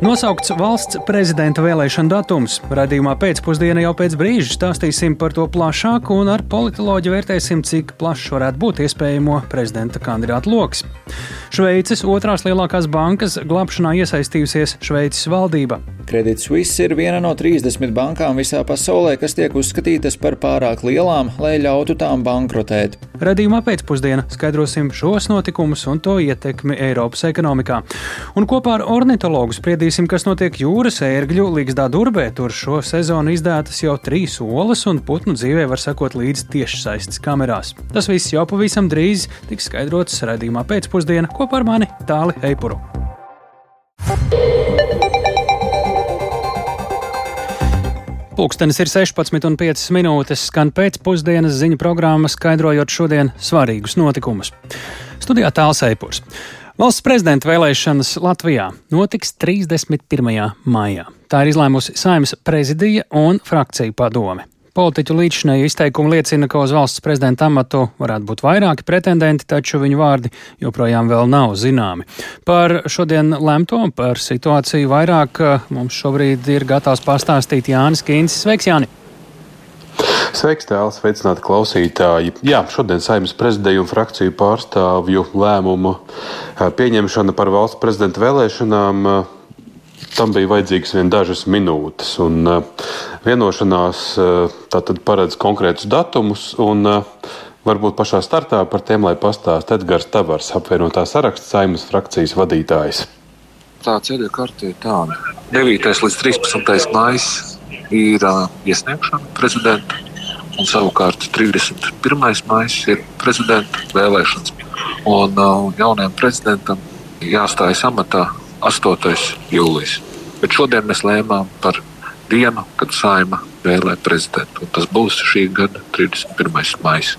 Nosaukts valsts prezidenta vēlēšana datums. Radījumā pēcpusdienā jau pēc brīža stāstīsim par to plašāk un ar politoloģiju vērtēsim, cik plašs varētu būt iespējamo prezidenta kandidātu lokus. Šveices otrās lielākās bankas glābšanā iesaistījusies Šveices valdība. Credit Suisse ir viena no 30 bankām visā pasaulē, kas tiek uzskatītas par pārāk lielām, lai ļautu tām bankrotēt. Radījumā pēcpusdienā skaidrosim šos notikumus un to ietekmi Eiropas ekonomikā. Un kopā ar ornitologu spriedīsim, kas notiek jūras ērgļu līgzdā durbē. Tur šo sezonu izdētas jau trīs olas, un putnu dzīvē var sekot līdz tiešsaistes kamerās. Tas viss jau pavisam drīz tiks skaidrots radījumā pēcpusdienā kopā ar mani Tāli Eipuru. Pūkstens ir 16,5 minūtes, skan pēcpusdienas ziņu programma, skaidrojot šodien svarīgus notikumus. Studijā tāls eipurs. Valsts prezidenta vēlēšanas Latvijā notiks 31. maijā. Tā ir izlēmusi Saimnes prezidija un frakciju padome. Politiķu līdzinēju izteikumi liecina, ka uz valsts prezidenta amatu varētu būt vairāki pretendenti, taču viņu vārdi joprojām vēl nav zināmi. Par šodien lemto, par situāciju vairāk mums šobrīd ir gatavs pastāstīt Jānis Kīns. Sveiks, Jāni! Sveiks, tēls, sveicināti klausītāji. Jā, šodien saimnes prezidēju un frakciju pārstāvju lēmumu pieņemšana par valsts prezidenta vēlēšanām tam bija vajadzīgas vien dažas minūtes. Un, uh, vienošanās uh, tātad paredz konkrētus datumus. Un, uh, Varbūt pašā startā par tiem, lai pastāstītu Edgars Tavars, apvienotā saraksta saimnes frakcijas vadītājs. Tā ceļa karte ir tāda. 9. līdz 13. maijs ir uh, iesniegšana prezidenta, un savukārt 31. maijs ir prezidenta vēlēšanas. Un uh, jaunajam prezidentam jāstājas amatā 8. jūlijas. Bet šodien mēs lēmām par dienu, kad saima vēlē prezidentu. Tas būs šī gada 31. maija.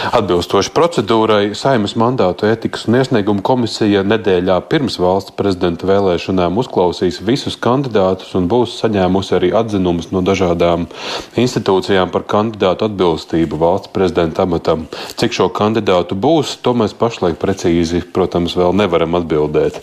Atbilstoši procedūrai, Saimas mandātu ētikas un iesniegumu komisija nedēļā pirms valsts prezidenta vēlēšanām uzklausīs visus kandidātus un būs saņēmusi arī atzinumus no dažādām institūcijām par kandidātu atbilstību valsts prezidenta amatam. Cik šo kandidātu būs, to mēs pašlaik precīzi, protams, vēl nevaram atbildēt.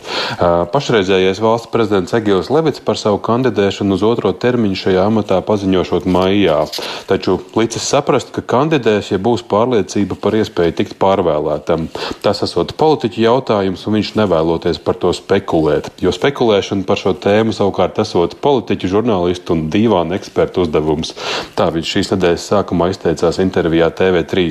Pašreizējais valsts prezidents Egils Levits par savu kandidēšanu uz otro termiņu šajā amatā paziņošot maijā. Taču licis saprast, ka kandidēs, ja būs pārliecība, liecība par iespēju tikt pārvēlētam. Tas esot politiķu jautājums, un viņš nevēloties par to spekulēt. Jo spekulēšana par šo tēmu savukārt esot politiķu, žurnālistu un divānu ekspertu uzdevums. Tā viņš šīs nedēļas sākumā izteicās intervijā TV3.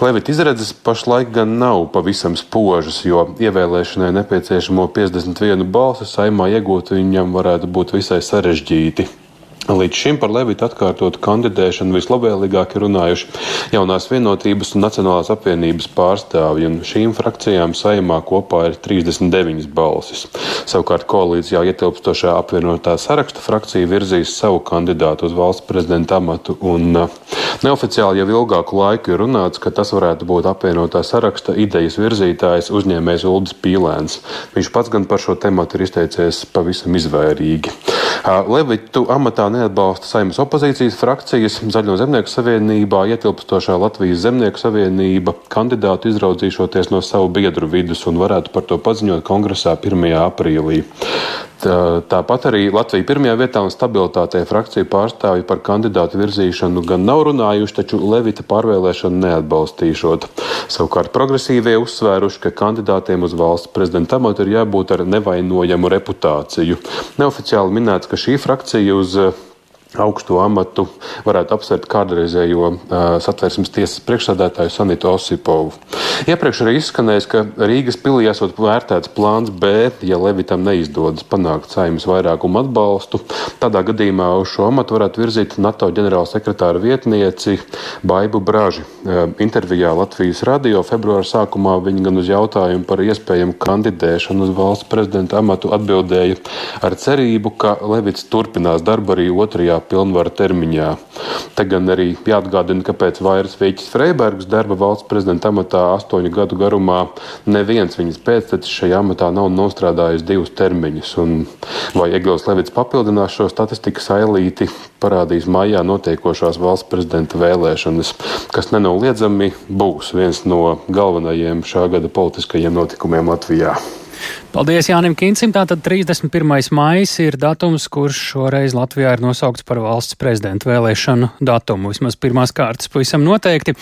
Levita izredzes pašlaik gan nav pavisam spožas, jo ievēlēšanai nepieciešamo 51 balsu saimā iegūt viņam varētu būt visai sarežģīti. Līdz šim par Levitu atkārtotu kandidēšanu vislabvēlīgāk ir runājuši jaunās vienotības un Nacionālās apvienības pārstāvji, un šīm frakcijām saimā kopā ir 39 balsis. Savukārt koalīcijā ietilpstošā apvienotā saraksta frakcija virzīs savu kandidātu uz valsts prezidenta amatu, un uh, neoficiāli jau ilgāku laiku ir runāts, ka tas varētu būt apvienotā saraksta idejas virzītājs uzņēmējs Uldis Pīlēns. Viņš pats gan par šo tematu ir izteicies pavisam izvairīgi. Uh, Levitu amatā neatbalsta saimnes opozīcijas frakcijas, Zaļo zemnieku savienībā ietilpstošā Latvijas zemnieku savienība kandidātu izraudzīšoties no savu biedru vidus un varētu par to paziņot kongresā 1. aprīlī. Tā, tāpat arī Latvija pirmajā vietā un stabilitātei frakciju pārstāvji par kandidātu virzīšanu gan nav runājuši, taču Levita pārvēlēšanu neatbalstīšot. Savukārt progresīvie uzsvēruši, ka kandidātiem uz valsts prezidenta amatu ir jābūt ar nevainojamu reputāciju. Neoficiāli minēts, ka šī frakcija uz augstu amatu varētu apsvērt kādreizējo uh, satversmes tiesas priekšsādātāju Sanitu Osipovu. Iepriekš arī izskanējis, ka Rīgas pilī esot vērtēts plāns B, ja Levitam neizdodas panākt saimnes vairākumu atbalstu. Tādā gadījumā uz šo amatu varētu virzīt NATO ģenerāla sekretāra vietnieci Baibu Braži. Uh, intervijā Latvijas radio februāra sākumā viņa gan uz jautājumu par iespējamu kandidēšanu uz valsts prezidenta amatu atbildēja ar cerību, ka Levits turpinās darbu arī otrajā pilnvaru termiņā. Te gan arī jāatgādina, ka pēc vairs Vīķis Freibergs darba valsts prezidenta amatā astoņu gadu garumā neviens viņas pēctecis šajā amatā nav nostrādājis divus termiņus. Un vai Egils Levits papildinās šo statistikas ailīti, parādīs maijā notiekošās valsts prezidenta vēlēšanas, kas nenoliedzami būs viens no galvenajiem šā gada politiskajiem notikumiem Latvijā. Paldies Jānim Kincim. Tātad 31. maijs ir datums, kurš šoreiz Latvijā ir nosaukts par valsts prezidenta vēlēšanu datumu. Vismaz pirmās kārtas pavisam noteikti.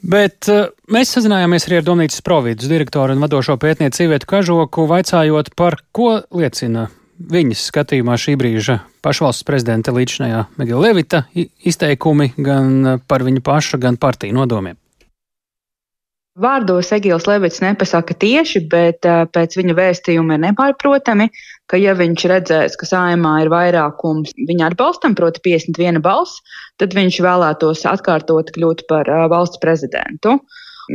Bet uh, mēs sazinājāmies arī ar Domnīcas providus direktoru un vadošo pētnieci Ivietu Kažoku, vaicājot par ko liecina viņas skatījumā šī brīža pašvalsts prezidenta līdzinājā Megila Levita izteikumi gan par viņa paša, gan partiju nodomiem. Vārdos Egils Levits nepasaka tieši, bet uh, pēc viņa vēstījuma ir nepārprotami, ka ja viņš redzēs, ka saimā ir vairākums viņa atbalstam, proti 51 balss, tad viņš vēlētos atkārtot kļūt par uh, valsts prezidentu.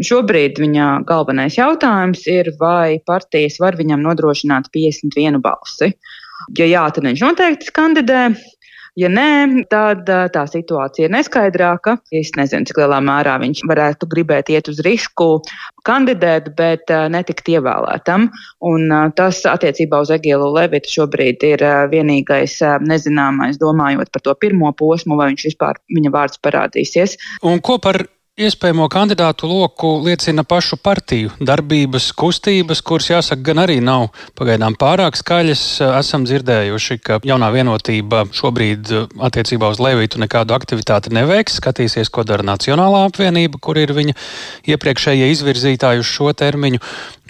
Šobrīd viņa galvenais jautājums ir, vai partijas var viņam nodrošināt 51 balsi. Ja jā, tad viņš noteikti kandidē. Ja nē, tad tā situācija ir neskaidrāka. Es nezinu, cik lielā mērā viņš varētu gribēt iet uz risku kandidēt, bet netikt ievēlētam. Un tas attiecībā uz Egilu Levitu šobrīd ir vienīgais nezināmais, domājot par to pirmo posmu, vai viņš vispār viņa vārds parādīsies. Un ko par Iespējamo kandidātu loku liecina pašu partiju darbības, kustības, kuras, jāsaka, gan arī nav pagaidām pārāk skaļas. Esam dzirdējuši, ka jaunā vienotība šobrīd attiecībā uz Levītu nekādu aktivitāti neveiks. Skatīsies, ko dara Nacionālā apvienība, kur ir viņa iepriekšējie izvirzītāji uz šo termiņu.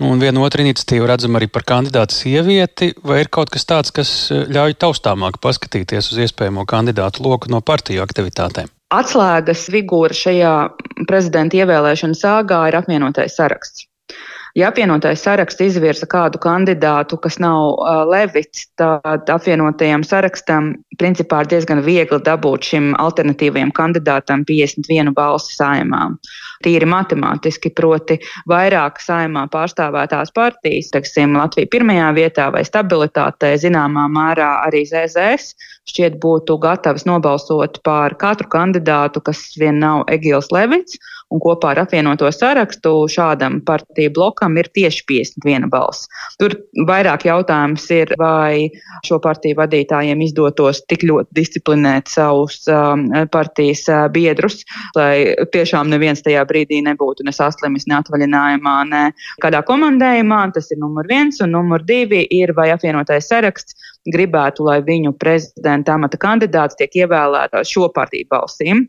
Un viena otra iniciatīva redzam arī par kandidātu sievieti. Vai ir kaut kas tāds, kas ļauj taustāmāk paskatīties uz iespējamo kandidātu loku no partiju aktivitātēm? Atslēgas figūra šajā prezidenta ievēlēšana sāgā ir apvienotais saraksts. Ja apvienotais saraksts izvirza kādu kandidātu, kas nav uh, Levits, tad apvienotajam sarakstam principā ir diezgan viegli dabūt šim alternatīvajam kandidātam 51 balsi saimā. Tīri matemātiski, proti, vairāk saimā pārstāvētās partijas, teiksim, Latvija pirmajā vietā vai stabilitātē, zināmā mērā arī ZZS, šķiet būtu gatavs nobalsot par katru kandidātu, kas vien nav Egils Levits un kopā ar apvienoto sarakstu šādam partiju blokam ir tieši 51 balss. Tur vairāk jautājums ir, vai šo partiju vadītājiem izdotos tik ļoti disciplinēt savus um, partijas uh, biedrus, lai tiešām neviens tajā brīdī nebūtu ne saslimis, ne atvaļinājumā, ne kādā komandējumā. Tas ir numur viens, un numur divi ir, vai apvienotais saraksts gribētu, lai viņu prezidenta amata kandidāts tiek ievēlēts šo partiju balsīm.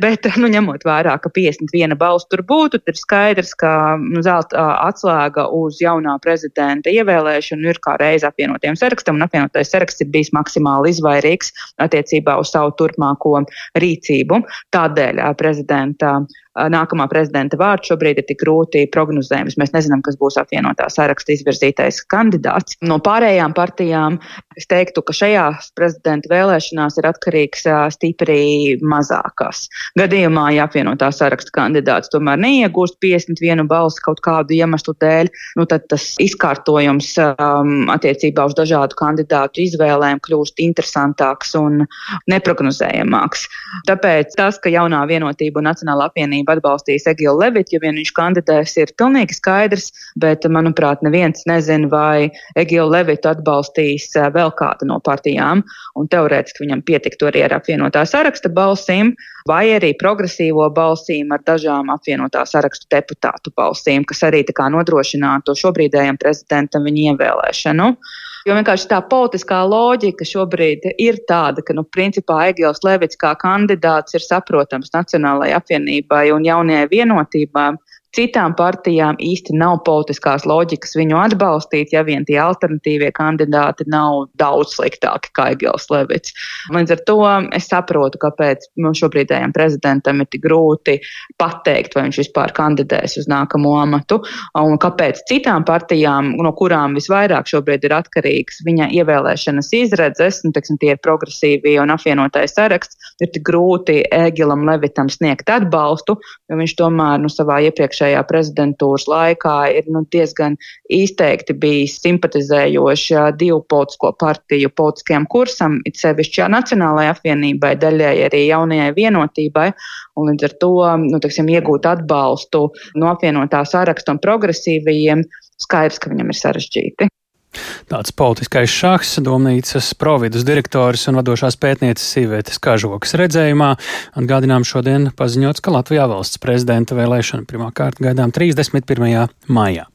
Bet, nu, ņemot vērā, ka 51 balss tur būtu, tad ir skaidrs, ka nu, zelta atslēga uz jaunā prezidenta ievēlēšanu ir kā reiz apvienotiem sarakstam, un apvienotais saraksts ir bijis maksimāli izvairīgs attiecībā uz savu turpmāko rīcību. Tādēļ prezidenta nākamā prezidenta vārds šobrīd ir tik grūti prognozējams. Mēs nezinām, kas būs apvienotā saraksta izvirzītais kandidāts. No pārējām partijām es teiktu, ka šajās prezidenta vēlēšanās ir atkarīgs stipri mazākās. Gadījumā, ja apvienotā saraksta kandidāts tomēr neiegūst 51 balsi kaut kādu iemeslu dēļ, nu tad tas izkārtojums um, attiecībā uz dažādu kandidātu izvēlēm kļūst interesantāks un neprognozējamāks. Tāpēc tas, ka jaunā vienotība un Nacionāla apvienība Savienība atbalstīs Egilu Levitu, ja vien viņš kandidēs, ir pilnīgi skaidrs, bet, manuprāt, neviens nezina, vai Egilu Levitu atbalstīs eh, vēl kāda no partijām, un teorētiski viņam pietiktu arī ar apvienotā saraksta balsīm, vai arī progresīvo balsīm ar dažām apvienotā sarakstu deputātu balsīm, kas arī nodrošinātu šobrīdējiem prezidentam viņa ievēlēšanu. Jo vienkārši tā politiskā loģika šobrīd ir tāda, ka, nu, principā Egils Levits kā kandidāts ir saprotams Nacionālajai apvienībai un jaunajai vienotībai. Citām partijām īsti nav politiskās loģikas viņu atbalstīt, ja vien tie alternatīvie kandidāti nav daudz sliktāki kā Egils Levits. Līdz ar to es saprotu, kāpēc nu, šobrīdējiem prezidentam ir tik grūti pateikt, vai viņš vispār kandidēs uz nākamo amatu, un kāpēc citām partijām, no kurām visvairāk šobrīd ir atkarīgs viņa ievēlēšanas izredzes, nu, teiksim, tie ir progresīvie un apvienotais saraksts, ir tik grūti Egilam Levitam sniegt atbalstu, jo viņš tomēr nu, savā iepriekšējā iepriekšējā prezidentūras laikā ir nu, diezgan izteikti bijis simpatizējoši divu politisko partiju politiskajam kursam, it sevišķi Nacionālajai apvienībai, daļai arī jaunajai vienotībai. Un līdz ar to nu, teksim, iegūt atbalstu no apvienotā saraksta un progresīvajiem, skaidrs, ka viņam ir sarežģīti. Tāds politiskais šahs, domnīcas providus direktors un vadošās pētnieces Sīvētas Kažokas redzējumā. Atgādinām šodien paziņots, ka Latvijā valsts prezidenta vēlēšana pirmā kārta gaidām 31. maijā.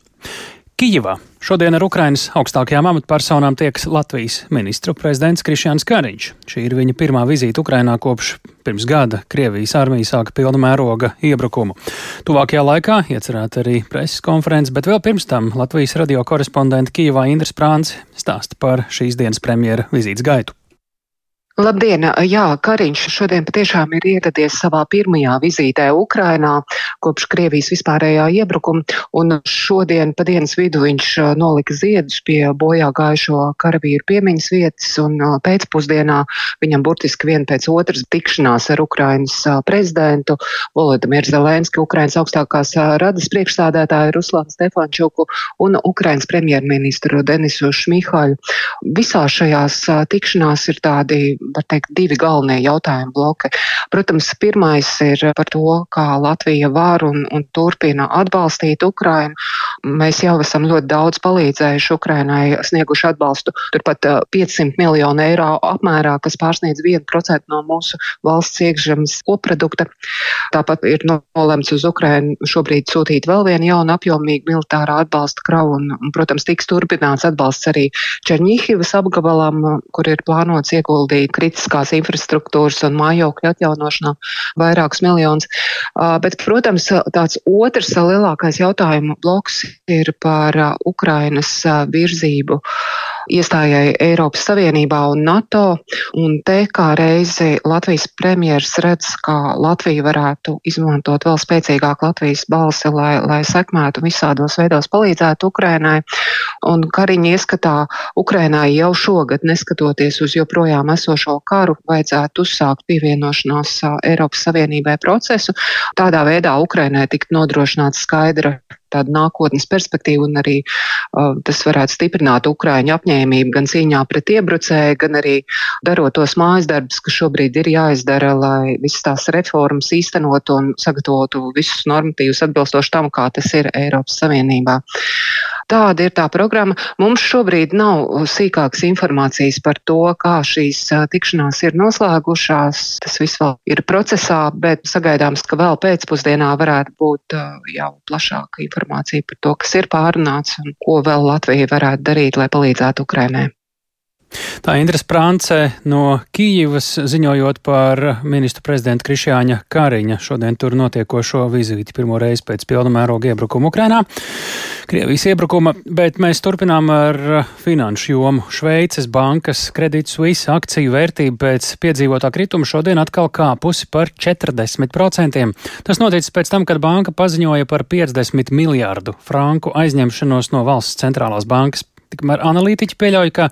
Kijivā šodien ar Ukrainas augstākajām amatpersonām tiekas Latvijas ministru prezidents Krišjāns Kariņš. Šī ir viņa pirmā vizīte Ukrainā kopš pirms gada Krievijas armija sāka pilna mēroga iebrukumu. Tuvākajā laikā iecerēta arī preses konferences, bet vēl pirms tam Latvijas radio korespondenta Kijivā Indras Prāns stāsta par šīs dienas premjera vizītes gaitu. Labdien! Jā, Kariņš šodien patiešām ir ieradies savā pirmajā vizītē Ukrainā kopš Krievijas vispārējā iebrukuma, un šodien pa dienas vidu viņš nolika ziedus pie bojā gājušo karavīru piemiņas vietas, un pēcpusdienā viņam burtiski vien pēc otras tikšanās ar Ukrainas prezidentu Volodimiru Zelenski, Ukrainas augstākās radas priekšstādētāju Ruslānu Stefančuku un Ukrainas premjerministru Denisu Šmihaļu. Visā šajās tikšanās ir tādi var teikt, divi galvenie jautājumu bloki. Protams, pirmais ir par to, kā Latvija var un, un turpina atbalstīt Ukrainu. Mēs jau esam ļoti daudz palīdzējuši Ukrainai, snieguši atbalstu turpat 500 miljonu eiro apmērā, kas pārsniedz 1% no mūsu valsts iekšzemes koprodukta. Tāpat ir nolemts uz Ukrainu šobrīd sūtīt vēl vienu jaunu apjomīgu militārā atbalsta kravu, un, un, protams, tiks turpināts atbalsts arī Černihivas apgabalam, kur ir plānots ieguldīt kritiskās infrastruktūras un mājokļu atjaunošanā vairākus miljonus. Bet, protams, tāds otrs lielākais jautājumu bloks ir par Ukrainas virzību iestājai Eiropas Savienībā un NATO. Un te kā reizi Latvijas premjeras redz, kā Latvija varētu izmantot vēl spēcīgāk Latvijas balsi, lai, lai sekmētu visādos veidos palīdzētu Ukrainai. Un Kariņa ieskatā Ukrainai jau šogad, neskatoties uz joprojām esošo karu, vajadzētu uzsākt pievienošanās Eiropas Savienībai procesu. Tādā veidā Ukrainai tikt nodrošināta skaidra tādu nākotnes perspektīvu, un arī uh, tas varētu stiprināt Ukraiņu apņēmību gan cīņā pret iebrucēju, gan arī darot tos mājas darbus, kas šobrīd ir jāizdara, lai visas tās reformas īstenot un sagatavotu visus normatīvus atbilstoši tam, kā tas ir Eiropas Savienībā. Tāda ir tā programma. Mums šobrīd nav sīkākas informācijas par to, kā šīs tikšanās ir noslēgušās. Tas viss vēl ir procesā, bet sagaidāms, ka vēl pēcpusdienā varētu būt jau plašāka informācija par to, kas ir pārunāts un ko vēl Latvija varētu darīt, lai palīdzētu Ukrainai. Tā Indras Prānce no Kīivas ziņojot par ministru prezidenta Krišjāņa Kariņa šodien tur notiekošo vizīti pirmo reizi pēc pilna mēroga iebrukuma Ukrainā. Krievijas iebrukuma, bet mēs turpinām ar finanšu jomu. Šveices bankas Credit Suisse akciju vērtība pēc piedzīvotā krituma šodien atkal kāpusi par 40%. Tas noticis pēc tam, kad banka paziņoja par 50 miljārdu franku aizņemšanos no valsts centrālās bankas Tikmēr analītiķi pieļauj, ka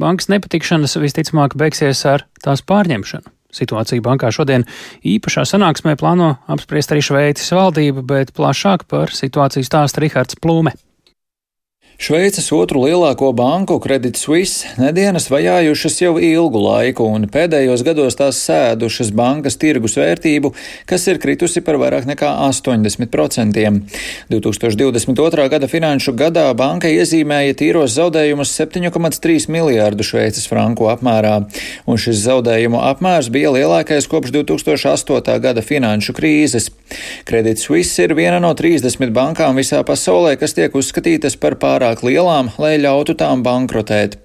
bankas nepatikšanas visticamāk beigsies ar tās pārņemšanu. Situāciju bankā šodien īpašā sanāksmē plāno apspriest arī Šveices valdība, bet plašāk par situāciju stāsta Rihards Plūme. Šveices otru lielāko banku Credit Suisse nedēļas vajājušas jau ilgu laiku, un pēdējos gados tās sēdušas bankas tirgus vērtību, kas ir kritusi par vairāk nekā 80%. 2022. gada finanšu gadā banka iezīmēja tīros zaudējumus 7,3 miljārdu šveices franku apmērā, un šis zaudējumu apmērs bija lielākais kopš 2008. gada finanšu krīzes. Credit Suisse ir viena no 30 bankām visā pasaulē, kas tiek uzskatītas par pārāk pārāk lielām, lai ļautu tām bankrotēt.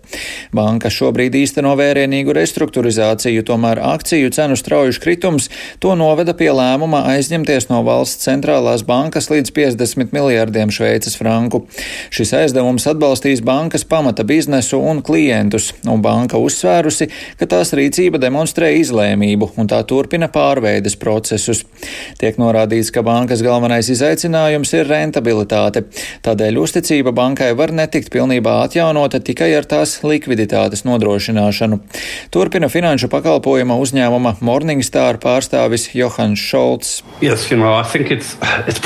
Banka šobrīd īsteno vērienīgu restruktūrizāciju, tomēr akciju cenu straujuši kritums to noveda pie lēmuma aizņemties no valsts centrālās bankas līdz 50 miljārdiem šveices franku. Šis aizdevums atbalstīs bankas pamata biznesu un klientus, un banka uzsvērusi, ka tās rīcība demonstrē izlēmību un tā turpina pārveides procesus. Tiek norādīts, ka bankas galvenais izaicinājums ir rentabilitāte. Tādēļ uzticība bankai var netikt pilnībā atjaunota tikai ar tās likviditātes nodrošināšanu. Turpina finanšu pakalpojuma uzņēmuma Morningstar pārstāvis Johans Šolts. Yes, you know, it's, it's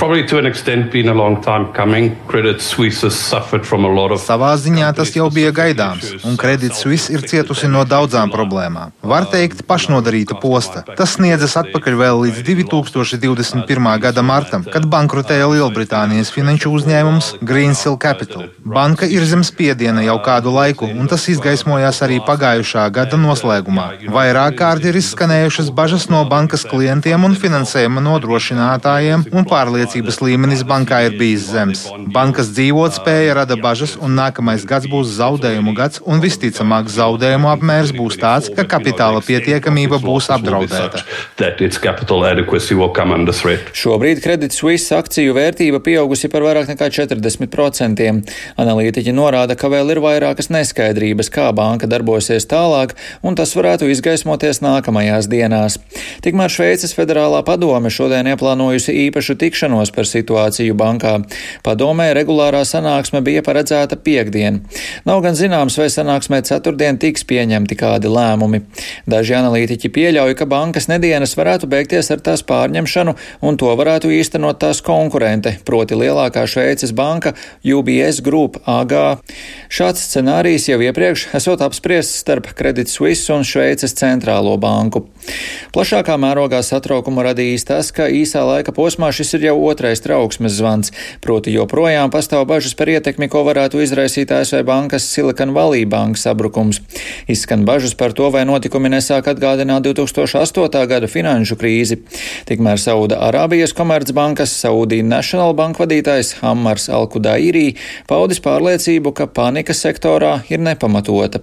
of... Savā ziņā tas jau bija gaidāms, un Credit Suisse ir cietusi no daudzām problēmām. Var teikt, pašnodarīta posta. Tas sniedzas atpakaļ vēl līdz 2021. gada martam, kad bankrotēja Lielbritānijas finanšu uzņēmums Greensill Capital. Banka ir zem spiediena jau kādu laiku, un tas izgaismojās arī pagājušā gada noslēgumā. Vairāk kārt ir izskanējušas bažas no bankas klientiem un finansējuma nodrošinātājiem, un pārliecības līmenis bankā ir bijis zems. Bankas dzīvotspēja rada bažas, un nākamais gads būs zaudējumu gads, un visticamāk zaudējumu apmērs būs tāds, ka kapitāla pietiekamība būs apdraudēta. Šobrīd Credit Suisse akciju vērtība pieaugusi par vairāk nekā 40%. Analītiķi norāda, ka vēl ir vairākas neskaidrības, kā banka darbosies tālāk, un tas varētu izgaismoties nākamajās dienās. Tikmēr Šveices federālā padome šodien ieplānojusi īpašu tikšanos par situāciju bankā. Padomē regulārā sanāksme bija paredzēta piekdien. Nav gan zināms, vai sanāksmē ceturtdien tiks pieņemti kādi lēmumi. Daži analītiķi pieļauj, ka bankas nedēļas varētu beigties ar tās pārņemšanu, un to varētu īstenot tās konkurente, proti lielākā Šveices banka UBS Group AG. Šāds scenārijs jau iepriekš esot apspriests starp Credit Suisse un Šveices centrālo banku. Plašākā mērogā satraukumu radījis tas, ka īsā laika posmā šis ir jau otrais trauksmes zvans, proti joprojām pastāv bažas par ietekmi, ko varētu izraisīt ASV bankas Silicon Valley bankas sabrukums. Izskan bažas par to, vai notikumi nesāk atgādināt 2008. gada finanšu krīzi. Tikmēr Sauda Arābijas komercbankas Saudī National Bank vadītājs Hammars Alkudairī paudis pārliecību, ka panika sektorā ir nepamatota.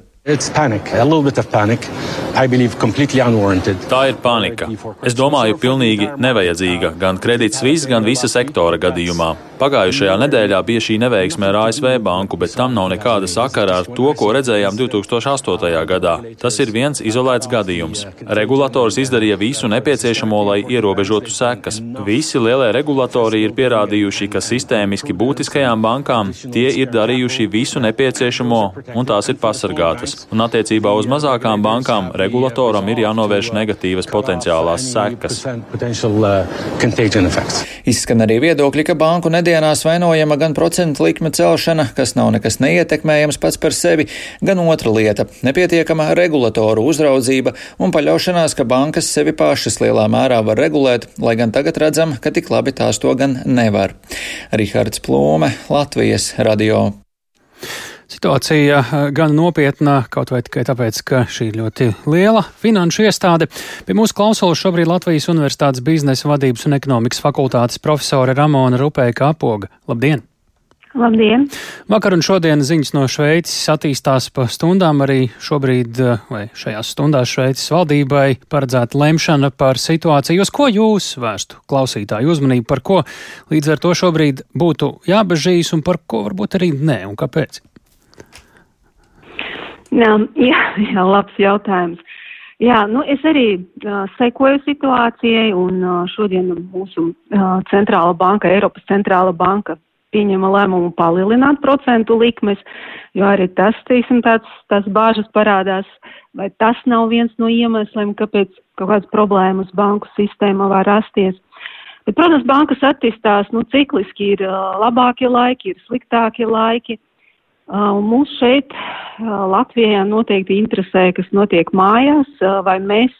Tā ir panika. Es domāju, pilnīgi nevajadzīga gan kredīts viss, gan visa sektora gadījumā. Pagājušajā nedēļā bija šī neveiksme ar ASV banku, bet tam nav nekāda sakara ar to, ko redzējām 2008. gadā. Tas ir viens izolēts gadījums. Regulators izdarīja visu nepieciešamo, lai ierobežotu sekas. Visi lielie regulatori ir pierādījuši, ka sistēmiski būtiskajām bankām tie ir darījuši visu nepieciešamo un tās ir pasargātas. Un attiecībā uz mazākām bankām regulatoram ir jānovērš negatīvas potenciālās sekas. Izskan arī viedokļi, ka banku nedēļās vainojama gan procentu likme celšana, kas nav nekas neietekmējams pats par sevi, gan otra lieta - nepietiekama regulatoru uzraudzība un paļaušanās, ka bankas sevi pašas lielā mērā var regulēt, lai gan tagad redzam, ka tik labi tās to gan nevar. Rihards Plūme, Latvijas radio. Situācija eh, gan nopietna, kaut vai tikai tāpēc, ka šī ir ļoti liela finanšu iestāde. Pie mūsu klausulas šobrīd Latvijas Universitātes biznesa vadības un ekonomikas fakultātes profesore Ramona Rupēka Apoga. Labdien! Labdien! Vakar un šodien ziņas no Šveices attīstās pa stundām. Arī šobrīd, eh, vai šajās stundās Šveices valdībai paredzēta lemšana par situāciju. Uz ko jūs vērstu klausītāju uzmanību, par ko līdz ar to šobrīd būtu jābežīs un par ko varbūt arī nē un kāpēc? Jā, jā, jā labs jautājums. Jā, nu es arī uh, sekoju situācijai, un uh, šodien mūsu uh, centrāla banka, Eiropas centrāla banka, pieņema lēmumu palielināt procentu likmes, jo arī tas, teiksim, tāds, tās bāžas parādās, vai tas nav viens no iemesliem, kāpēc kaut kādas problēmas banku sistēmā var rasties. Bet, protams, bankas attīstās, nu, cikliski ir uh, labākie laiki, ir sliktākie laiki. Uh, Mums šeit Latvijā noteikti interesē, kas notiek mājās, vai mēs,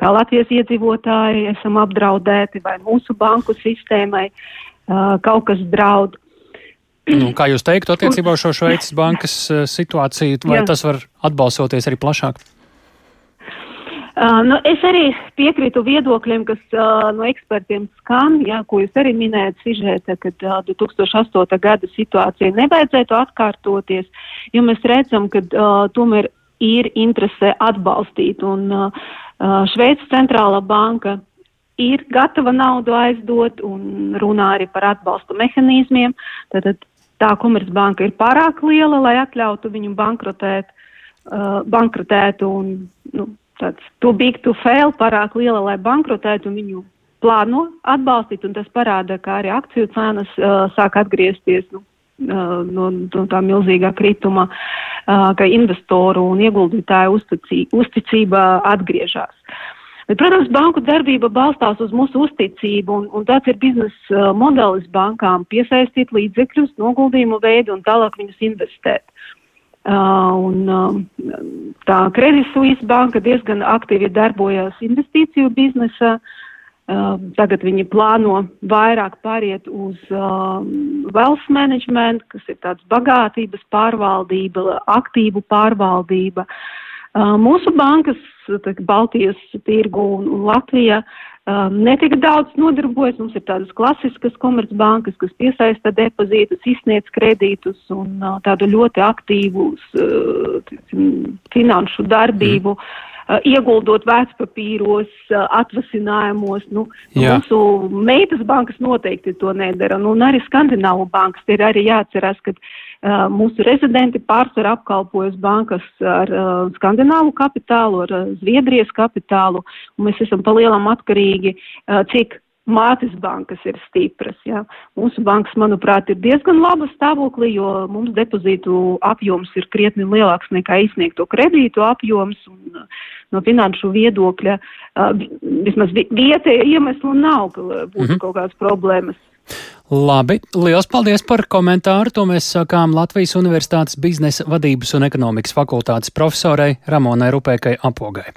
kā Latvijas iedzīvotāji, esam apdraudēti, vai mūsu banku sistēmai kaut kas draud. Nu, kā jūs teiktu attiecībā uz šo Šveices bankas situāciju, vai Jā. tas var atbalsoties arī plašāk? Uh, nu, es arī piekrītu viedokļiem, kas uh, no ekspertiem skan, jā, ko jūs arī minējat sižēta, ka uh, 2008. gada situācija nevajadzētu atkārtoties, jo mēs redzam, ka uh, tomēr ir interese atbalstīt un uh, Šveices centrālā banka ir gatava naudu aizdot un runā arī par atbalstu mehānismiem. Tātad tā komercbanka ir pārāk liela, lai atļautu viņu bankrotēt, uh, bankrotētu un nu, tāds too big to fail, pārāk liela, lai bankrotētu, un viņu plāno atbalstīt, un tas parāda, ka arī akciju cenas uh, sāk atgriezties nu, uh, no, no tā milzīgā krituma, uh, ka investoru un ieguldītāju uzticī, uzticība atgriežas. Bet, protams, banku darbība balstās uz mūsu uzticību, un, un tāds ir biznesa uh, modelis bankām - piesaistīt līdzekļus, noguldījumu veidu un tālāk viņus investēt. Uh, un, uh, tā Credit Suisse banka diezgan aktīvi darbojas investīciju biznesā. Tagad viņi plāno vairāk pāriet uz wealth management, kas ir tāds bagātības pārvaldība, aktīvu pārvaldība. Mūsu bankas, Baltijas tirgu un Latvija, netik daudz nodarbojas. Mums ir tādas klasiskas komercbankas, kas piesaista depozītus, izsniedz kredītus un tādu ļoti aktīvu finanšu darbību. Mm Uh, ieguldot vērtspapīros, uh, atvasinājumos. Nu, Jā. mūsu meitas bankas noteikti to nedara, nu, un arī Skandināvu bankas. Ir arī jāatcerās, ka uh, mūsu rezidenti pārsvarā apkalpojas bankas ar uh, Skandināvu kapitālu, ar uh, Zviedrijas kapitālu, un mēs esam palielam atkarīgi, uh, cik mātes bankas ir stipras. Jā. Mūsu bankas, manuprāt, ir diezgan laba stāvoklī, jo mums depozītu apjoms ir krietni lielāks nekā izsniegto kredītu apjoms. Un, no finanšu viedokļa vismaz vietēja iemeslu nav, ka būtu mm -hmm. kaut kādas problēmas. Labi, liels paldies par komentāru. To mēs sākām Latvijas Universitātes biznesa vadības un ekonomikas fakultātes profesorai Ramonai Rupēkai Apogai.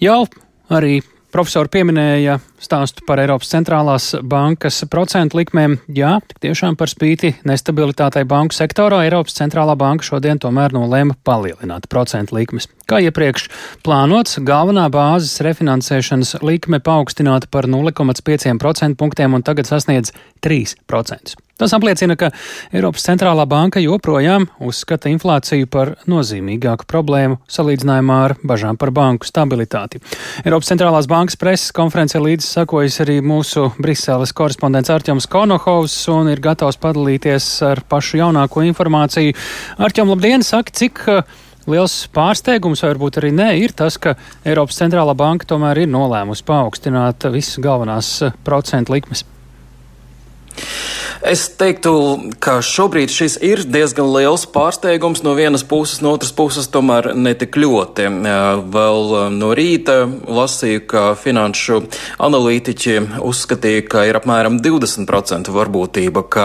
Jau arī Profesori pieminēja stāstu par Eiropas centrālās bankas procentu likmēm. Jā, tiešām par spīti nestabilitātei banku sektorā Eiropas centrālā banka šodien tomēr nolēma palielināt procentu likmes. Kā iepriekš plānots, galvenā bāzes refinansēšanas likme paaugstināta par 0,5% punktiem un tagad sasniedz 3%. Tas apliecina, ka Eiropas centrālā banka joprojām uzskata inflāciju par nozīmīgāku problēmu salīdzinājumā ar bažām par banku stabilitāti. Eiropas centrālās bankas preses konferencē līdzi sakojas arī mūsu Briseles korespondents Arķoms Konohovs un ir gatavs padalīties ar pašu jaunāko informāciju. Arķom, labdien! Saki, cik uh, liels pārsteigums, vai varbūt arī nē, ir tas, ka Eiropas centrālā banka tomēr ir nolēmusi paaugstināt visas galvenās uh, procentu likmes? Es teiktu, ka šobrīd šis ir diezgan liels pārsteigums no vienas puses, no otras puses tomēr netik ļoti. Vēl no rīta lasīju, ka finanšu analītiķi uzskatīja, ka ir apmēram 20% varbūtība, ka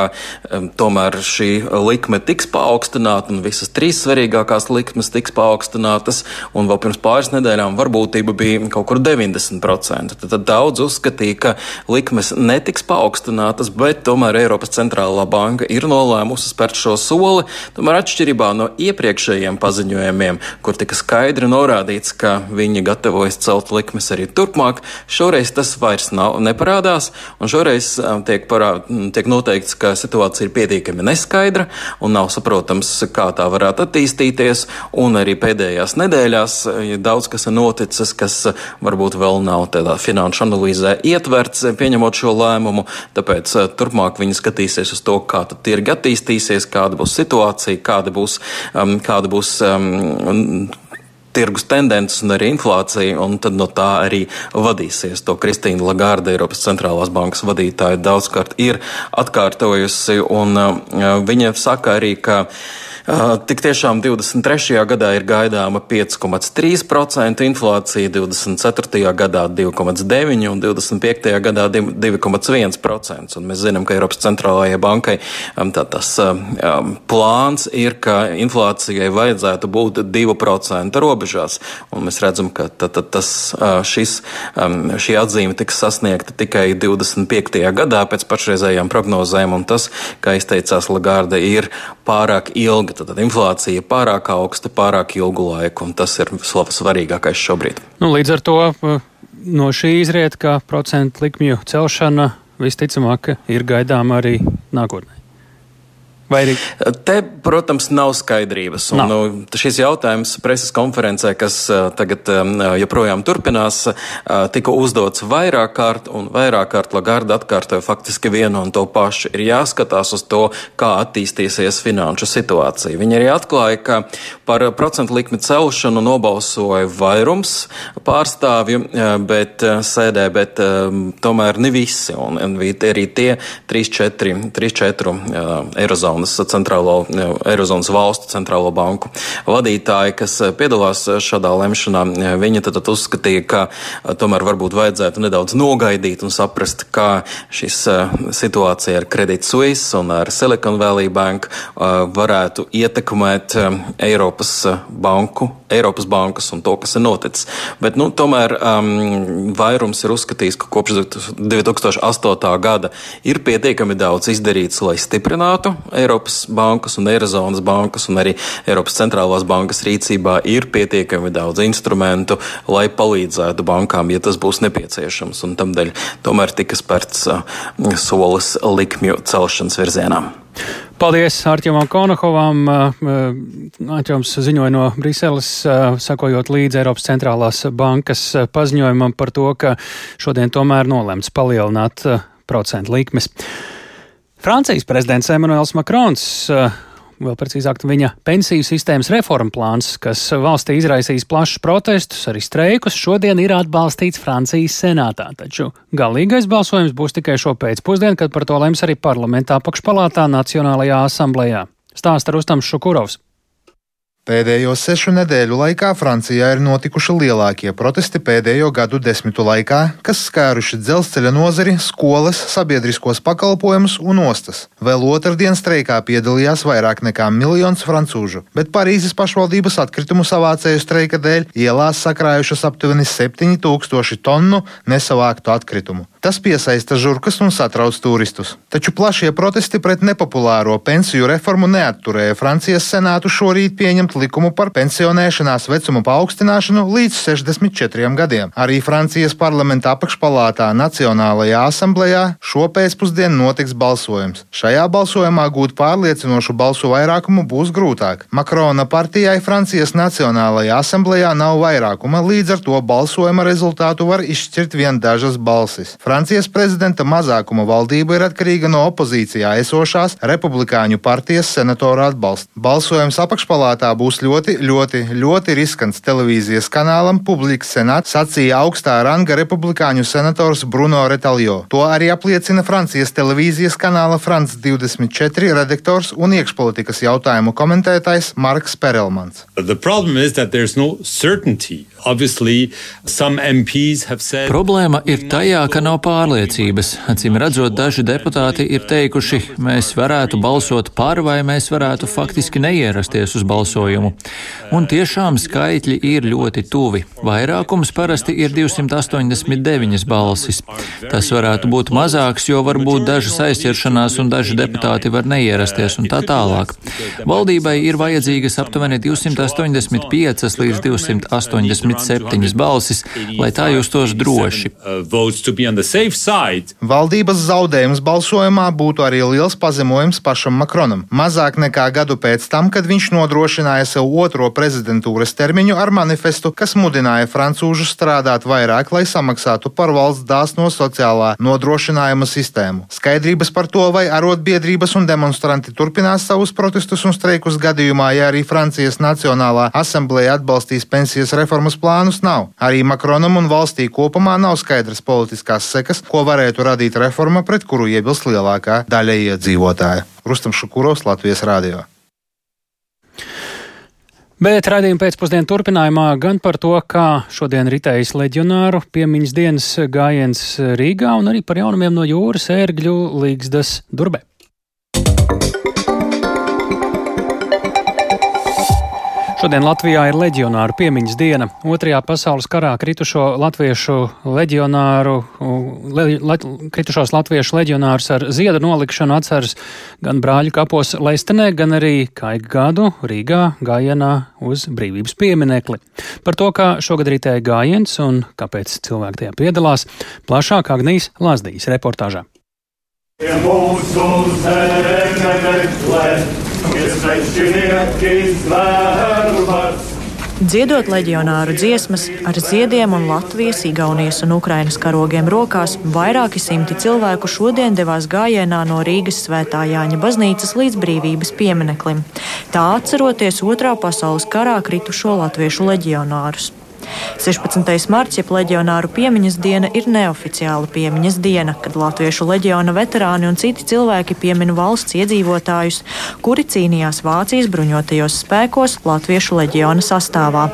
tomēr šī likme tiks paaugstināta un visas trīs svarīgākās likmes tiks paaugstinātas, un vēl pirms pāris nedēļām varbūtība bija kaut kur 90%. Tad, daudz uzskatīja, ka likmes netiks paaugstinātas, bet tomēr Eiropas centrālā banka ir nolēmusi spērt šo soli, tomēr atšķirībā no iepriekšējiem paziņojumiem, kur tika skaidri norādīts, ka viņi gatavojas celt likmes arī turpmāk, šoreiz tas vairs nav, neparādās, un šoreiz tiek, parā, tiek noteikts, ka situācija ir pietiekami neskaidra un nav saprotams, kā tā varētu attīstīties, un arī pēdējās nedēļās daudz kas ir noticis, kas varbūt vēl nav tādā finanšu analīzē ietverts, pieņemot šo lēmumu, tāpēc turpmāk viņi skatās skatīsies uz to, kā tirgi attīstīsies, kāda būs situācija, kāda būs, um, kāda būs um, tirgus tendences un arī inflācija, un tad no tā arī vadīsies. To Kristīna Lagarde, Eiropas centrālās bankas vadītāja, daudzkārt ir atkārtojusi, un uh, viņa saka arī, ka Tik tiešām 23. gadā ir gaidāma 5,3% inflācija, 24. gadā 2,9% un 25. gadā 2,1%. Un mēs zinām, ka Eiropas centrālajai bankai tā, tas um, plāns ir, ka inflācijai vajadzētu būt 2% robežās. Un mēs redzam, ka tā, tā, tas, šis, šī atzīme tiks sasniegta tikai 25. gadā pēc pašreizējām prognozēm, un tas, kā izteicās Lagarde, ir pārāk ilgi Tad inflācija pārāk augsta, pārāk ilgu laiku, un tas ir svarīgākais šobrīd. Nu, līdz ar to no šī izriet, ka procentu likmju celšana visticamāk ir gaidāma arī nākotnē. Arī... Te, protams, nav skaidrības. Un, nav. Nu, šis jautājums preses konferencē, kas tagad joprojām turpinās, tika uzdots vairāk kārt, un vairāk kārt Lagarda atkārtoja faktiski vienu un to pašu. Ir jāskatās uz to, kā attīstīsies finanšu situācija. Viņi arī atklāja, ka par procentu likmi celšanu nobalsoja vairums pārstāvju, bet sēdē, bet tomēr ne visi. Un, un arī tie 3-4 Eirozonu Eirozonas, centrālo, Eirozonas valstu centrālo banku vadītāji, kas piedalās šādā lemšanā. Viņi tad, tad uzskatīja, ka tomēr varbūt vajadzētu nedaudz nogaidīt un saprast, kā šis situācija ar Credit Suisse un ar Silicon Valley Bank varētu ietekmēt Eiropas banku, Eiropas bankas un to, kas ir noticis. Bet, nu, tomēr um, vairums ir uzskatījis, ka kopš 2008. gada ir pietiekami daudz izdarīts, lai stiprinātu Eiropas bankas un Eirozonas bankas, un arī Eiropas centrālās bankas rīcībā ir pietiekami daudz instrumentu, lai palīdzētu bankām, ja tas būs nepieciešams. Un tamdēļ tomēr tika spērts uh, solis likmju celšanas virzienā. Paldies Arķemam Konohovam. Arķems ziņoja no Briseles, sakojot līdzi Eiropas centrālās bankas paziņojumam par to, ka šodien tomēr nolemts palielināt procentu likmes. Francijas prezidents Emmanuels Makrons vēl precīzāk viņa pensiju sistēmas reforma plāns, kas valstī izraisīs plašus protestus, arī streikus, šodien ir atbalstīts Francijas senātā. Taču galīgais balsojums būs tikai šo pēcpusdienu, kad par to lems arī parlamentā apakšpalātā Nacionālajā asamblējā. Stāsta Rustams Šukurovs. Pēdējo sešu nedēļu laikā Francijā ir notikuši lielākie protesti pēdējo gadu desmitu laikā, kas skāruši dzelzceļa nozari, skolas, sabiedriskos pakalpojumus un ostas. Vēl otrdien streikā piedalījās vairāk nekā miljons francūžu, bet Parīzes pašvaldības atkritumu savācēju streika dēļ ielās sakrājušas aptuveni 7000 tonu nesavāktu atkritumu. Tas piesaista žurkas un satrauc turistus. Taču plašie protesti pret nepopulāro pensiju reformu neatturēja Francijas senātu šorīt pieņemt likumu par pensionēšanās vecumu paaugstināšanu līdz 64 gadiem. Arī Francijas parlamenta apakšpalātā Nacionālajā asamblējā šo pēcpusdienu notiks balsojums. Šajā balsojumā gūt pārliecinošu balsu vairākumu būs grūtāk. Makrona partijai Francijas Nacionālajā asamblējā nav vairākuma, līdz ar to balsojuma rezultātu var izšķirt vien dažas balsis. Francijas prezidenta mazākuma valdība ir atkarīga no opozīcijā esošās republikāņu partijas senatora atbalsta. Balsojums apakšpalātā būs ļoti, ļoti, ļoti riskants televīzijas kanālam Publika Senat, sacīja augstā ranga republikāņu senators Bruno Retaljo. To arī apliecina Francijas televīzijas kanāla France 24 redaktors un iekšpolitikas jautājumu komentētājs Marks Perelmans. No Problēma ir tajā, ka nav pārliecības. Acīm redzot, daži deputāti ir teikuši, mēs varētu balsot par vai mēs varētu faktiski neierasties uz balsojumu. Un tiešām skaitļi ir ļoti tuvi. Vairākums parasti ir 289 balsis. Tas varētu būt mazāks, jo var būt dažas aizķeršanās un daži deputāti var neierasties un tā tālāk. Valdībai ir vajadzīgas aptuveni 285 līdz 287 balsis, lai tā justos droši. Valdības zaudējums balsojumā būtu arī liels pazemojums pašam Makronam. Mazāk nekā gadu pēc tam, kad viņš nodrošināja sev otro prezidentūras termiņu ar manifestu, kas mudināja francūžus strādāt vairāk, lai samaksātu par valsts dāsno sociālā nodrošinājuma sistēmu. Skaidrības par to, vai arotbiedrības un demonstranti turpinās savus protestus un streikus gadījumā, ja arī Francijas Nacionālā asambleja atbalstīs pensijas reformas plānus, nav. Arī Makronam un valstī kopumā nav skaidrs politiskās sekas, ko varētu radīt reforma, pret kuru iebilst lielākā daļa iedzīvotāja. Rustam Šukurovs, Latvijas Rādio. Bet raidījuma pēcpusdienā turpinājumā gan par to, kā šodien ritējas leģionāru piemiņas dienas gājiens Rīgā, un arī par jaunumiem no jūras ērgļu līgzdas durbē. Šodien Latvijā ir leģionāru piemiņas diena. Otrajā pasaules karā kritušo latviešu leģionāru, le, le, kritušos latviešu leģionārus ar ziedu nolikšanu atceras gan brāļu kapos Leistenē, gan arī Kaiga gadu Rīgā gājienā uz brīvības pieminekli. Par to, kā šogad ritēja gājiens un kāpēc cilvēki tajā piedalās, plašāk Agnijas Lazdijas reportāžā. Ja mūsu zeme meklē Dziedot leģionāru dziesmas ar ziediem un Latvijas, Igaunijas un Ukrainas karogiem rokās, vairāki simti cilvēku šodien devās gājienā no Rīgas svētā Jāņa baznīcas līdz brīvības piemineklim. Tā atceroties otrā pasaules karā kritušo latviešu leģionārus. 16. marts, jeb leģionāru piemiņas diena, ir neoficiāla piemiņas diena, kad Latviešu leģiona veterāni un citi cilvēki piemin valsts iedzīvotājus, kuri cīnījās Vācijas bruņotajos spēkos Latviešu leģiona sastāvā.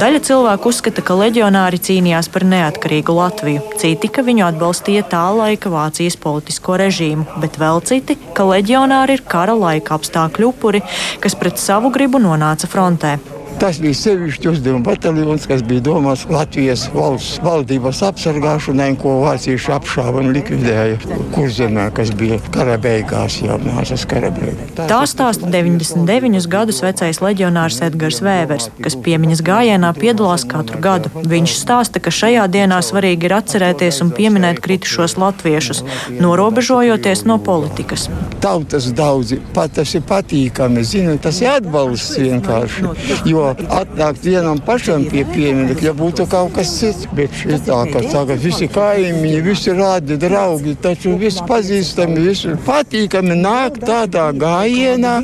Daļa cilvēku uzskata, ka leģionāri cīnījās par neatkarīgu Latviju, citi, ka viņu atbalstīja tā laika Vācijas politisko režīmu, bet vēl citi, ka leģionāri ir kara laika apstākļu upuri, kas pret savu gribu nonāca frontē. Tas bija sevišķi uzdevuma bataljons, kas bija domāts Latvijas valsts valdības apsargāšanai, ko vācieši apšāva un likvidēja kurzemē, kas bija kara beigās, jau nācas kara beigās. Tā stāsta 99 gadus vecais leģionārs Edgars Vēvers, kas piemiņas gājienā piedalās katru gadu. Viņš stāsta, ka šajā dienā svarīgi ir atcerēties un pieminēt kritušos latviešus, norobežojoties no politikas. Tautas daudzi, pat tas ir patīkami, zinu, tas ir atbalsts vienkārši. Jo atnākt vienam pašam pie pieminiekta, ja būtu kaut kas cits. Bet šitā, ka tagad visi kaimiņi, visi rādi, draugi, taču visi pazīstami, visi patīkami nāk tādā gājienā,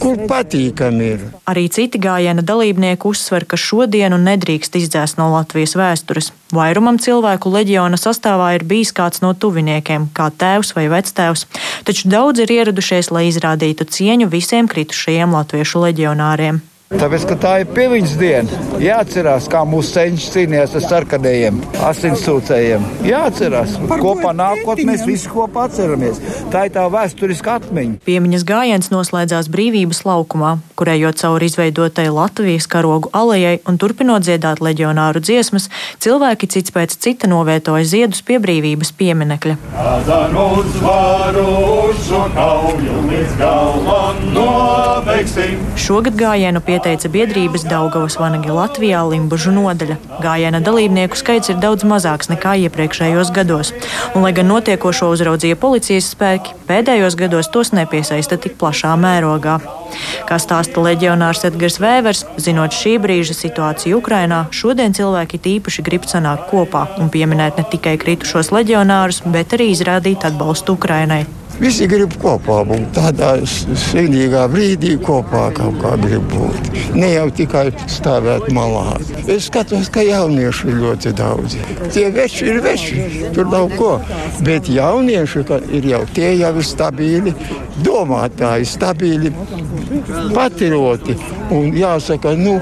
kur patīkami ir. Arī citi gājiena dalībnieki uzsver, ka šodienu nedrīkst izdzēst no Latvijas vēstures. Vairumam cilvēku leģiona sastāvā ir bijis kāds no tuviniekiem, kā tēvs vai vectēvs, taču daudz ir ieradušies, lai izrādītu cieņu visiem kritušajiem latviešu leģionāriem. Tāpēc, ka tā ir piemiņas diena, jāatcerās, kā mūsu senči cīnījās ar sarkanējiem, asinsūcējiem. Jāatcerās, kopā nākot, mēs visi kopā atceramies. Tā ir tā vēsturiska atmiņa. Piemiņas gājiens noslēdzās brīvības laukumā, kurējot cauri izveidotai Latvijas karogu alejai un turpinot dziedāt leģionāru dziesmas, cilvēki cits pēc cita novietoja ziedus pie brīvības pieminekļa. Šogad gājienu pie pieteica biedrības Daugavas vanagi Latvijā Limbužu nodaļa. Gājiena dalībnieku skaits ir daudz mazāks nekā iepriekšējos gados, un, lai gan notiekošo uzraudzīja policijas spēki, pēdējos gados tos nepiesaista tik plašā mērogā. Kā stāsta leģionārs Edgars Vēvers, zinot šī brīža situāciju Ukrainā, šodien cilvēki tīpaši grib sanākt kopā un pieminēt ne tikai kritušos leģionārus, bet arī izrādīt atbalstu Ukrainai. Visi grib kopā būt tādā svinīgā brīdī, kopā kaut kā grib būt. Ne jau tikai stāvēt malā. Es skatos, ka jauniešu ir ļoti daudz. Tie veči ir veči, tur nav ko. Bet jaunieši ir jau tie jau ir stabili domātāji, stabili patrioti. Un jāsaka, nu,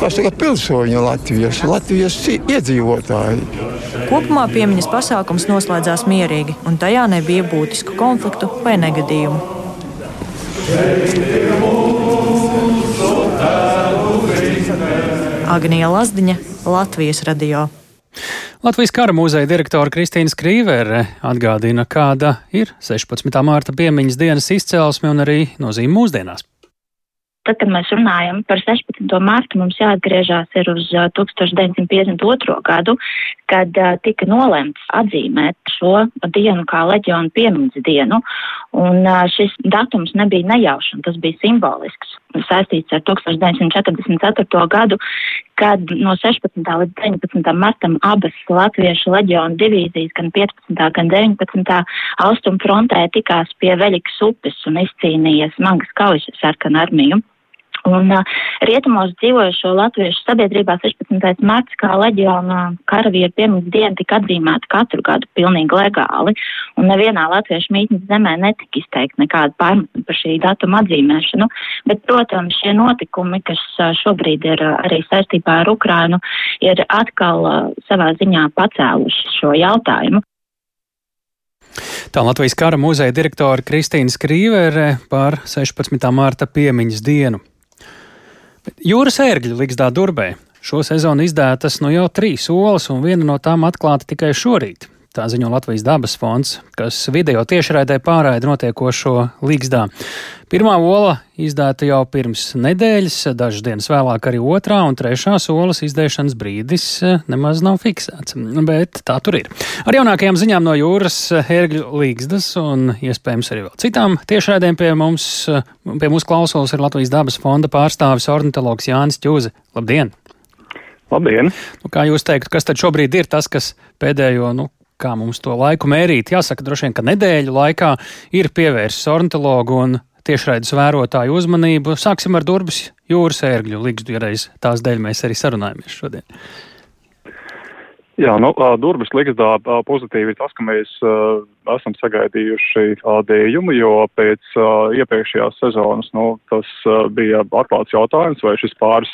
kas saka, pilsoņi Latvijas, Latvijas iedzīvotāji. Kopumā piemiņas pasākums noslēdzās mierīgi, un tajā nebija būtisku konfliktu vai negadījumu. Agnija Lazdiņa, Latvijas radio. Latvijas kara muzeja direktore Kristīna Skrīvere atgādina, kāda ir 16. mārta piemiņas dienas izcelsme un arī nozīme mūsdienās. Tad, kad mēs runājam par 16. martu, mums jāatgriežas uz 1952. gadu, kad tika nolemts atzīmēt šo dienu kā leģionu piemiņas dienu. Un šis datums nebija nejaušs, tas bija simbolisks, saistīts ar 1944. gadu, kad no 16. līdz 19. martam abas latviešu leģionu divīzijas, gan 15. gan 19. austrumu frontē tikās pie Veļikas upes un izcīnīja smagas kaujas sarkanu armiju. Un uh, rietumos dzīvojušo latviešu sabiedrībā 16. marts kā leģiona karavīru piemiņas diena tika atzīmēta katru gadu pilnīgi legāli, un nevienā latviešu mītnes zemē netika izteikti nekāda pārmetuma par šī datuma atzīmēšanu, bet, protams, šie notikumi, kas šobrīd ir arī saistībā ar Ukrainu, ir atkal uh, savā ziņā pacēluši šo jautājumu. Tā Latvijas kara muzeja direktore Kristīna Skrīvere par 16. mārta piemiņas dienu. Jūras ērgļu Ligzdā Durbē šo sezonu izdētas nu jau trīs olas, un viena no tām atklāta tikai šorīt. Tā ziņo Latvijas dabas fonds, kas video tiešraidē pārraida notiekošo līgzdā. Pirmā ola izdēta jau pirms nedēļas, dažas dienas vēlāk arī otrā un trešā olas izdēšanas brīdis eh, nemaz nav fiksēts, bet tā tur ir. Ar jaunākajām ziņām no jūras ērgļu līgzdas un iespējams arī vēl citām tiešraidēm pie mums, pie mūsu klausulas ir Latvijas dabas fonda pārstāvis ornitologs Jānis Ķūze. Labdien! Labdien! Nu, kā jūs teiktu, kas tad šobrīd ir tas, kas pēdējo nu, kā mums to laiku mērīt. Jāsaka, droši vien, ka nedēļu laikā ir pievērsis ornitologu un tiešraides vērotāju uzmanību. Sāksim ar Durbas jūras ērgļu ligzdu, ja reiz tās dēļ mēs arī sarunājamies šodien. Jā, nu, Durbas ligzdā pozitīvi ir tas, ka mēs uh, esam sagaidījuši dējumu, jo pēc uh, iepriekšējās sezonas nu, tas uh, bija atklāts jautājums, vai šis pāris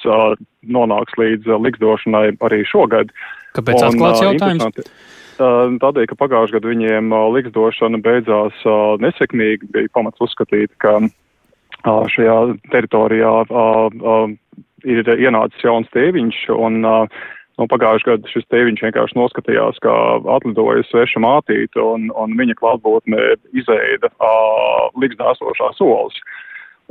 nonāks līdz ligzdošanai arī šogad. Kāpēc atklāts jautājums? Tādēļ, ka pagājušajā gadā viņiem liksdošana beidzās nesekmīgi, bija pamats uzskatīt, ka šajā teritorijā ir ienācis jauns tēviņš, un nu, pagājušajā gadā šis tēviņš vienkārši noskatījās, kā atlidoja sveša mātīte, un, un viņa klātbūtne izēda liksdā esošās olas.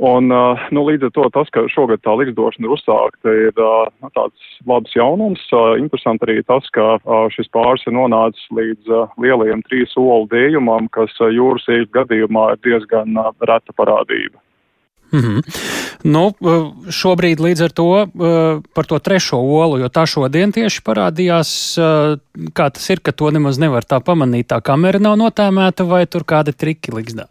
Un, nu, līdz ar to tas, ka šogad tā liksdošana ir uzsākta, ir nu, tāds labs jaunums. Interesanti arī tas, ka šis pāris ir nonācis līdz lielajam trīs soli dējumam, kas jūras ieļu gadījumā ir diezgan reta parādība. Mm -hmm. nu, šobrīd līdz ar to par to trešo olu, jo tā šodien tieši parādījās, kā tas ir, ka to nemaz nevar tā pamanīt, tā kamera nav notēmēta vai tur kādi triki liksdā.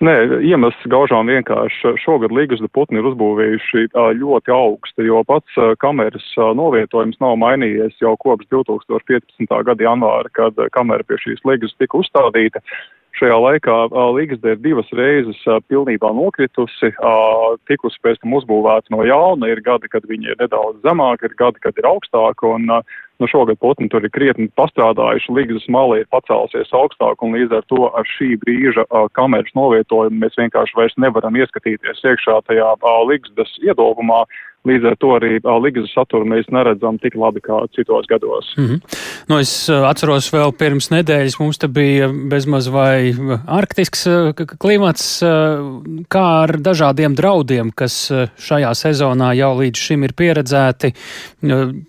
Nē, iemesls gaužām vienkārši šogad līgusda putni ir uzbūvējuši ļoti augstu, jo pats kameras novietojums nav mainījies jau kopš 2015. gada janvāra, kad kamera pie šīs līgas tika uzstādīta. Šajā laikā līgzde ir divas reizes pilnībā nokritusi, tikusi pēc tam uzbūvēta no jauna, ir gadi, kad viņi ir nedaudz zemāki, ir gadi, kad ir augstāki, un Nu, šogad putni tur ir krietni pastrādājuši, līgas mali ir pacēlusies augstāk, un līdz ar to ar šī brīža kameras novietojumu mēs vienkārši vairs nevaram ieskatīties iekšā tajā līgas iedobumā. Līdz ar to arī līgas saturu mēs neredzam tik labi kā citos gados. Mm -hmm. nu, es atceros, vēl pirms nedēļas mums te bija bezmaz vai arktisks klimats, kā ar dažādiem draudiem, kas šajā sezonā jau līdz šim ir pieredzēti.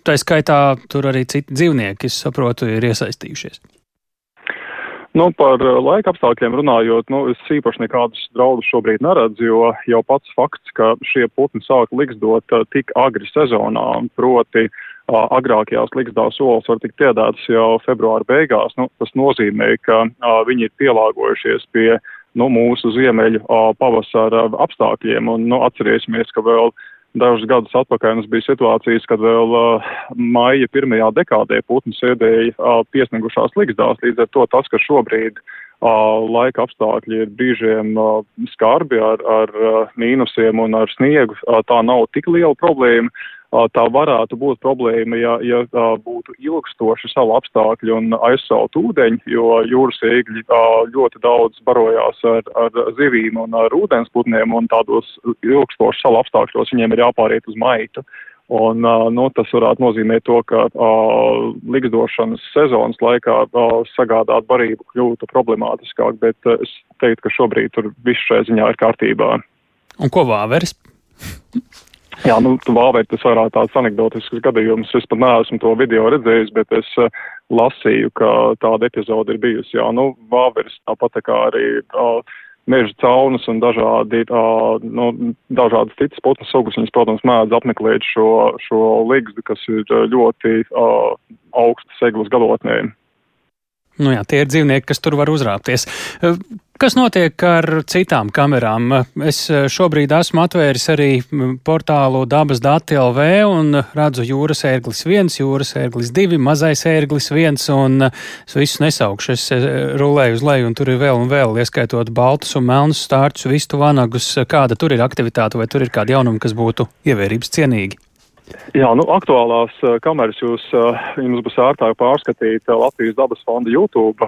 Tā skaitā tur arī citi dzīvnieki, es saprotu, ir iesaistījušies. Nu, par eh, laika apstākļiem runājot, nu, es īpaši nekādus draudus šobrīd neredzu, jo jau pats fakts, ka šie putni sāk liksdot uh, tik agri sezonā, proti agrākajās liksdās olas var tikt iedētas jau februāra beigās, nu, tas nozīmē, ka viņi ir pielāgojušies pie nu, mūsu ziemeļu pavasara apstākļiem, un nu, atcerēsimies, ka vēl uh, Dažus gadus atpakaļ mums bija situācijas, kad vēl uh, maija pirmajā dekādē putni sēdēja uh, piesniegušās ligzdās. Līdz ar to tas, ka šobrīd uh, laika apstākļi ir brīžiem uh, skarbi ar, ar uh, mīnusiem un ar sniegu, uh, tā nav tik liela problēma tā varētu būt problēma, ja, ja būtu ilgstoši savu apstākļu un aizsalt ūdeņi, jo jūras ēgļi ļoti daudz barojās ar, ar zivīm un ar ūdensputniem, un tādos ilgstoši savu apstākļos viņiem ir jāpāriet uz maitu. Un, nu, tas varētu nozīmēt to, ka uh, likstošanas sezonas laikā uh, sagādāt barību kļūtu problemātiskāk, bet uh, es teiktu, ka šobrīd tur viss šai ziņā ir kārtībā. Un ko vāveres? Jā, nu, Vāvēt, tas varētu tāds anegdotisks gadījums. Es pat neesmu to video redzējis, bet es uh, lasīju, ka tāda epizode ir bijusi. Jā, nu, Vāveris tāpat kā arī uh, meža caunas un dažādi, uh, nu, dažādas citas putnu sugas. Viņas, protams, mēdz apmeklēt šo, šo ligzdu, kas ir ļoti uh, augsts seglas galotnēm. Nu jā, tie ir dzīvnieki, kas tur var uzrāpties. Kas notiek ar citām kamerām? Es šobrīd esmu atvēris arī portālu dabas dati LV un redzu jūras ērglis 1, jūras ērglis 2, mazais ērglis 1 un es visu nesaukšu. Es rulēju uz leju un tur ir vēl un vēl, ieskaitot baltus un melnus stārķus, vistu vanagus. Kāda tur ir aktivitāte vai tur ir kādi jaunumi, kas būtu ievērības cienīgi? Jā, nu, aktuālās uh, kameras jūs, uh, jums būs ērtāk pārskatīt uh, Latvijas dabas fonda YouTube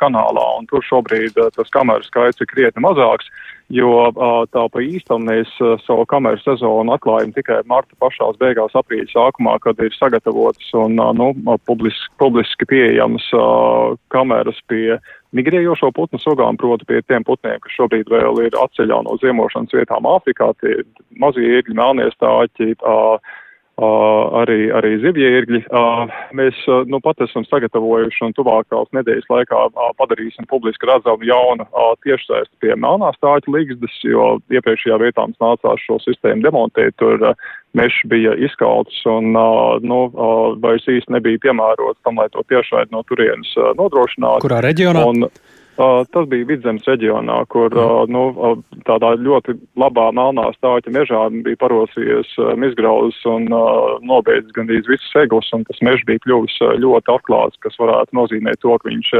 kanālā, un tur šobrīd tas kameru skaits ir krietni mazāks, jo tā pa īstam mēs savu kameru sezonu atklājam tikai marta pašās beigās, aprīļa sākumā, kad ir sagatavotas un nu, publiski, publiski pieejamas kameras pie migrējošo putnu sugām, proti pie tiem putniem, kas šobrīd vēl ir atceļā no ziemošanas vietām Āfrikā, tie mazie iegļi, melnie stāķi, uh, arī, arī zivjērgļi. Mēs nu pat esam sagatavojuši un tuvākās nedēļas laikā padarīsim publiski redzamu jaunu tiešsaisti pie melnā stāķa līgzdas, jo iepriekšējā vietā mums nācās šo sistēmu demontēt. Tur mežs bija izkalts un nu, vairs īsti nebija piemērots tam, lai to tiešraidi no turienes nodrošinātu. Kurā reģionā? Un, Uh, tas bija Vidzemes reģionā, kur uh, nu, tādā ļoti labā melnā stāķa mežā bija parosījies uh, izgrauzes un nobeidzis gandrīz visus segus, un tas mežs bija kļuvis ļoti atklāts, kas varētu nozīmēt to, ka viņš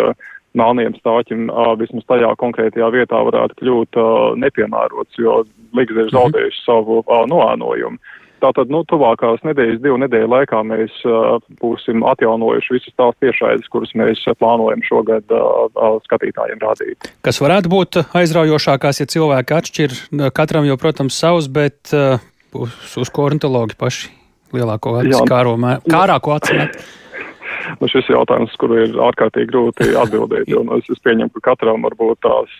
melniem stāķim vismaz tajā konkrētajā vietā varētu kļūt nepiemērots, jo ligzda ir zaudējusi savu uh, noēnojumu. Tātad, nu, tuvākās nedēļas, divu nedēļu laikā mēs uh, būsim atjaunojuši visas tās tiešraides, kuras mēs plānojam šogad uh, uh, skatītājiem rādīt. Kas varētu būt aizraujošākās, ja cilvēki atšķir katram jau, protams, savus, bet uh, uz, uz ko ornitologi paši lielāko kāro, kārāko acu met? Nu, šis jautājums, kuru ir ārkārtīgi grūti atbildēt. Jo, nu, es, es pieņemu, ka katram varbūt tās,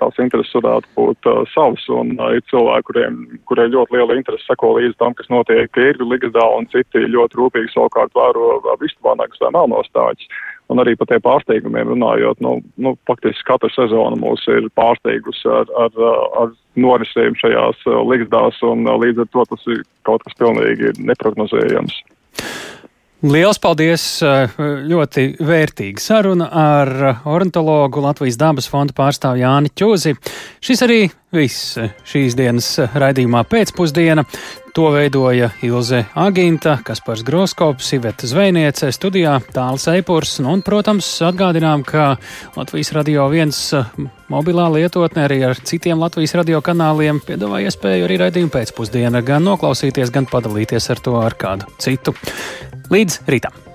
tās intereses varētu būt savas, un ir cilvēki, kuriem, kuriem ļoti liela interese seko līdz tam, kas notiek īrgu ligzdā, un citi ļoti rūpīgi savukārt vēro vistvānākas vai melnostāķis. Un arī par tiem pārsteigumiem runājot, nu, nu, faktiski katra sezona mūs ir pārsteigusi ar, ar, ar norisēm šajās ligzdās, un līdz ar to tas ir kaut kas pilnīgi neprognozējams. Liels paldies! Eh, ļoti vērtīga saruna ar ornitologu Latvijas dabas fonda pārstāvu Jāni Čūzi. Šis arī viss šīs dienas raidījumā pēcpusdiena. To veidoja Ilze Aginta, Kaspars Groskops, Iveta Zvejniece, studijā Tāls Eipurs. Nu, un, protams, atgādinām, ka Latvijas radio viens mobilā lietotne arī ar citiem Latvijas radio kanāliem piedāvā iespēju arī raidījumu pēcpusdienā gan noklausīties, gan padalīties ar to ar kādu citu. Līdz rītam!